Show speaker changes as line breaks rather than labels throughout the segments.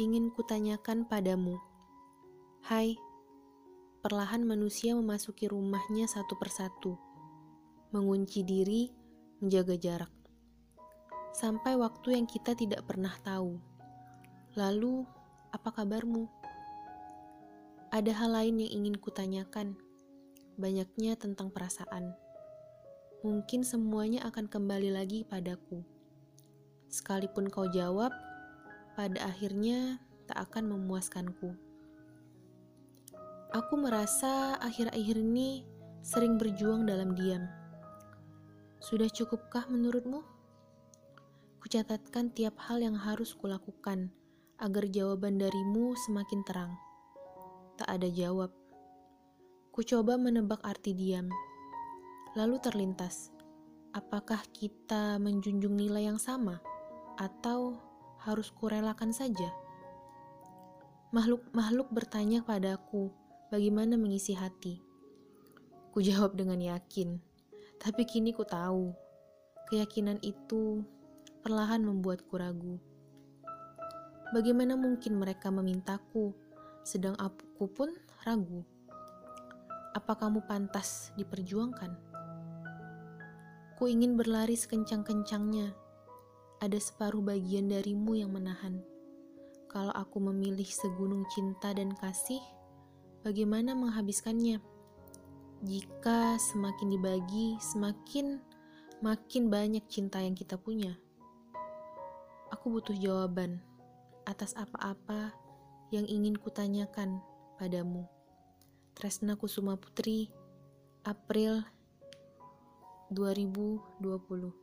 Ingin kutanyakan padamu, hai, perlahan manusia memasuki rumahnya satu persatu, mengunci diri, menjaga jarak, sampai waktu yang kita tidak pernah tahu. Lalu, apa kabarmu? Ada hal lain yang ingin kutanyakan, banyaknya tentang perasaan. Mungkin semuanya akan kembali lagi padaku. Sekalipun kau jawab, pada akhirnya tak akan memuaskanku. Aku merasa akhir-akhir ini sering berjuang dalam diam. Sudah cukupkah menurutmu? Kucatatkan tiap hal yang harus kulakukan agar jawaban darimu semakin terang. Tak ada jawab. Ku coba menebak arti diam. Lalu terlintas, apakah kita menjunjung nilai yang sama atau harus kurelakan saja? Makhluk-makhluk bertanya padaku, bagaimana mengisi hati. Ku jawab dengan yakin, tapi kini ku tahu, keyakinan itu perlahan membuatku ragu. Bagaimana mungkin mereka memintaku, sedang aku pun ragu. Apa kamu pantas diperjuangkan? Ku ingin berlari sekencang-kencangnya. Ada separuh bagian darimu yang menahan. Kalau aku memilih segunung cinta dan kasih, bagaimana menghabiskannya? Jika semakin dibagi, semakin makin banyak cinta yang kita punya. Aku butuh jawaban atas apa-apa yang ingin kutanyakan padamu. Tresna Kusuma Putri, April 2020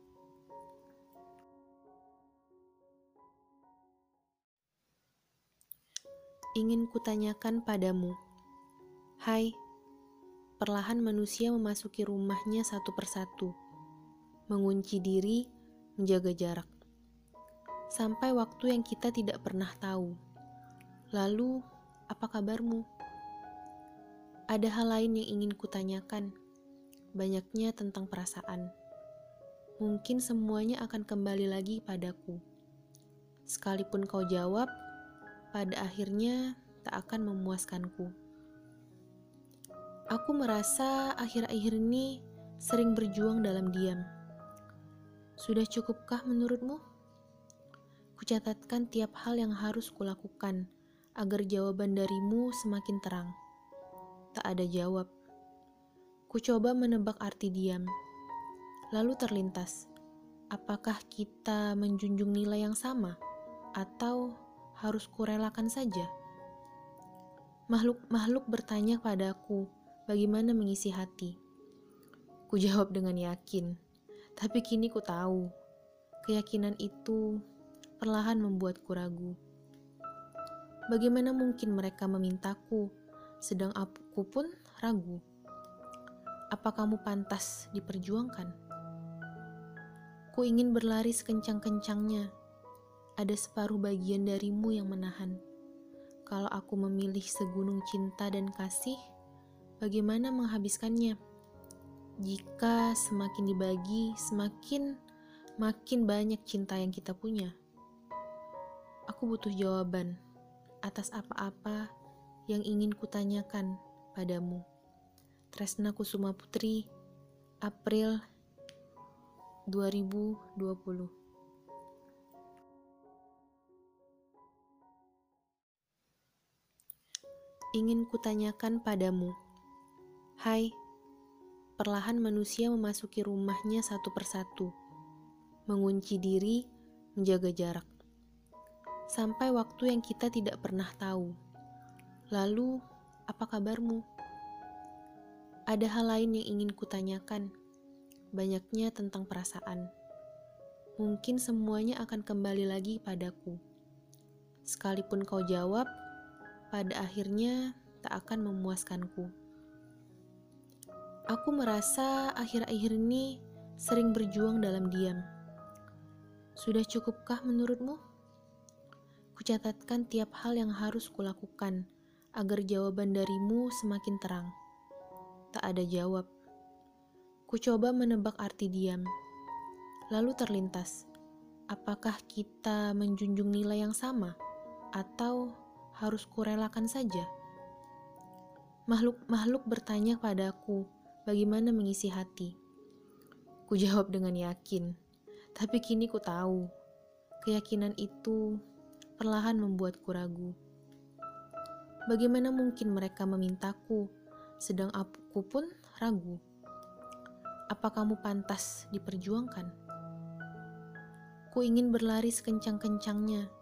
Ingin kutanyakan padamu, hai, perlahan manusia memasuki rumahnya satu persatu, mengunci diri, menjaga jarak, sampai waktu yang kita tidak pernah tahu. Lalu, apa kabarmu? Ada hal lain yang ingin kutanyakan, banyaknya tentang perasaan. Mungkin semuanya akan kembali lagi padaku. Sekalipun kau jawab, pada akhirnya tak akan memuaskanku. Aku merasa akhir-akhir ini sering berjuang dalam diam. Sudah cukupkah menurutmu? Kucatatkan tiap hal yang harus kulakukan agar jawaban darimu semakin terang. Tak ada jawab. Ku coba menebak arti diam. Lalu terlintas, apakah kita menjunjung nilai yang sama atau harus kurelakan saja? Makhluk-makhluk bertanya padaku, bagaimana mengisi hati. Ku jawab dengan yakin, tapi kini ku tahu, keyakinan itu perlahan membuatku ragu. Bagaimana mungkin mereka memintaku, sedang aku pun ragu. Apa kamu pantas diperjuangkan? Ku ingin berlari sekencang-kencangnya, ada separuh bagian darimu yang menahan. Kalau aku memilih segunung cinta dan kasih, bagaimana menghabiskannya? Jika semakin dibagi, semakin makin banyak cinta yang kita punya. Aku butuh jawaban atas apa-apa yang ingin kutanyakan padamu. Tresna Kusuma Putri, April 2020 ingin kutanyakan padamu, hai, perlahan manusia memasuki rumahnya satu persatu, mengunci diri, menjaga jarak, sampai waktu yang kita tidak pernah tahu. Lalu, apa kabarmu? Ada hal lain yang ingin kutanyakan, banyaknya tentang perasaan. Mungkin semuanya akan kembali lagi padaku. Sekalipun kau jawab, pada akhirnya tak akan memuaskanku. Aku merasa akhir-akhir ini sering berjuang dalam diam. Sudah cukupkah menurutmu? Kucatatkan tiap hal yang harus kulakukan agar jawaban darimu semakin terang. Tak ada jawab. Ku coba menebak arti diam. Lalu terlintas, apakah kita menjunjung nilai yang sama? atau harus kurelakan saja? Makhluk-makhluk bertanya padaku, bagaimana mengisi hati. Ku jawab dengan yakin, tapi kini ku tahu, keyakinan itu perlahan membuatku ragu. Bagaimana mungkin mereka memintaku, sedang aku pun ragu? Apa kamu pantas diperjuangkan? Ku ingin berlari sekencang-kencangnya.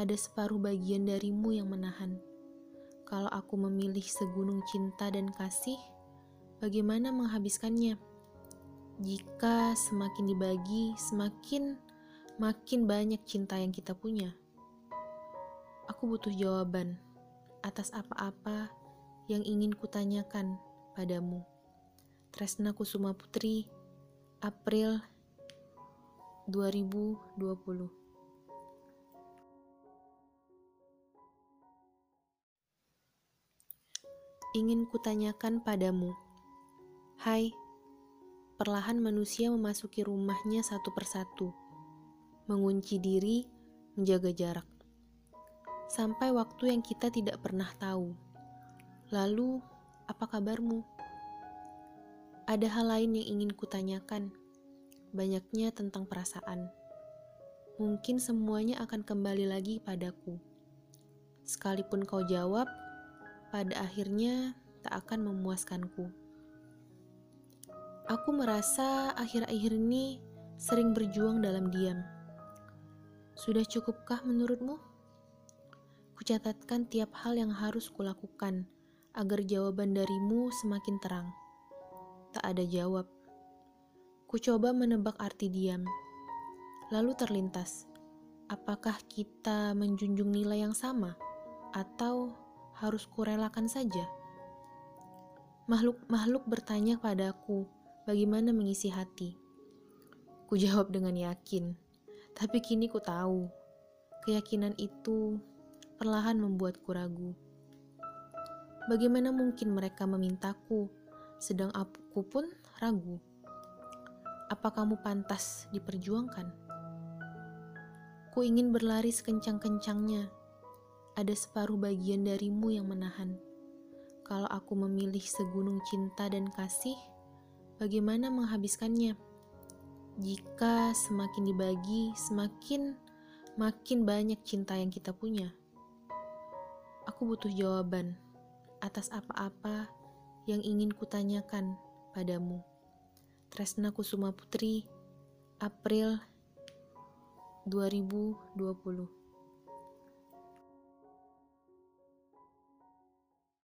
Ada separuh bagian darimu yang menahan. Kalau aku memilih segunung cinta dan kasih, bagaimana menghabiskannya? Jika semakin dibagi, semakin makin banyak cinta yang kita punya. Aku butuh jawaban atas apa-apa yang ingin kutanyakan padamu. Tresna Kusuma Putri, April 2020 ingin kutanyakan padamu. Hai, perlahan manusia memasuki rumahnya satu persatu, mengunci diri, menjaga jarak. Sampai waktu yang kita tidak pernah tahu. Lalu, apa kabarmu? Ada hal lain yang ingin kutanyakan, banyaknya tentang perasaan. Mungkin semuanya akan kembali lagi padaku. Sekalipun kau jawab, pada akhirnya tak akan memuaskanku. Aku merasa akhir-akhir ini sering berjuang dalam diam. Sudah cukupkah menurutmu? Kucatatkan tiap hal yang harus kulakukan agar jawaban darimu semakin terang. Tak ada jawab. Ku coba menebak arti diam. Lalu terlintas, apakah kita menjunjung nilai yang sama atau harus kurelakan saja? Makhluk-makhluk bertanya padaku, bagaimana mengisi hati. Ku jawab dengan yakin, tapi kini ku tahu, keyakinan itu perlahan membuatku ragu. Bagaimana mungkin mereka memintaku, sedang aku pun ragu. Apa kamu pantas diperjuangkan? Ku ingin berlari sekencang-kencangnya, ada separuh bagian darimu yang menahan. Kalau aku memilih segunung cinta dan kasih, bagaimana menghabiskannya? Jika semakin dibagi, semakin makin banyak cinta yang kita punya. Aku butuh jawaban atas apa-apa yang ingin kutanyakan padamu. Tresna Kusuma Putri, April 2020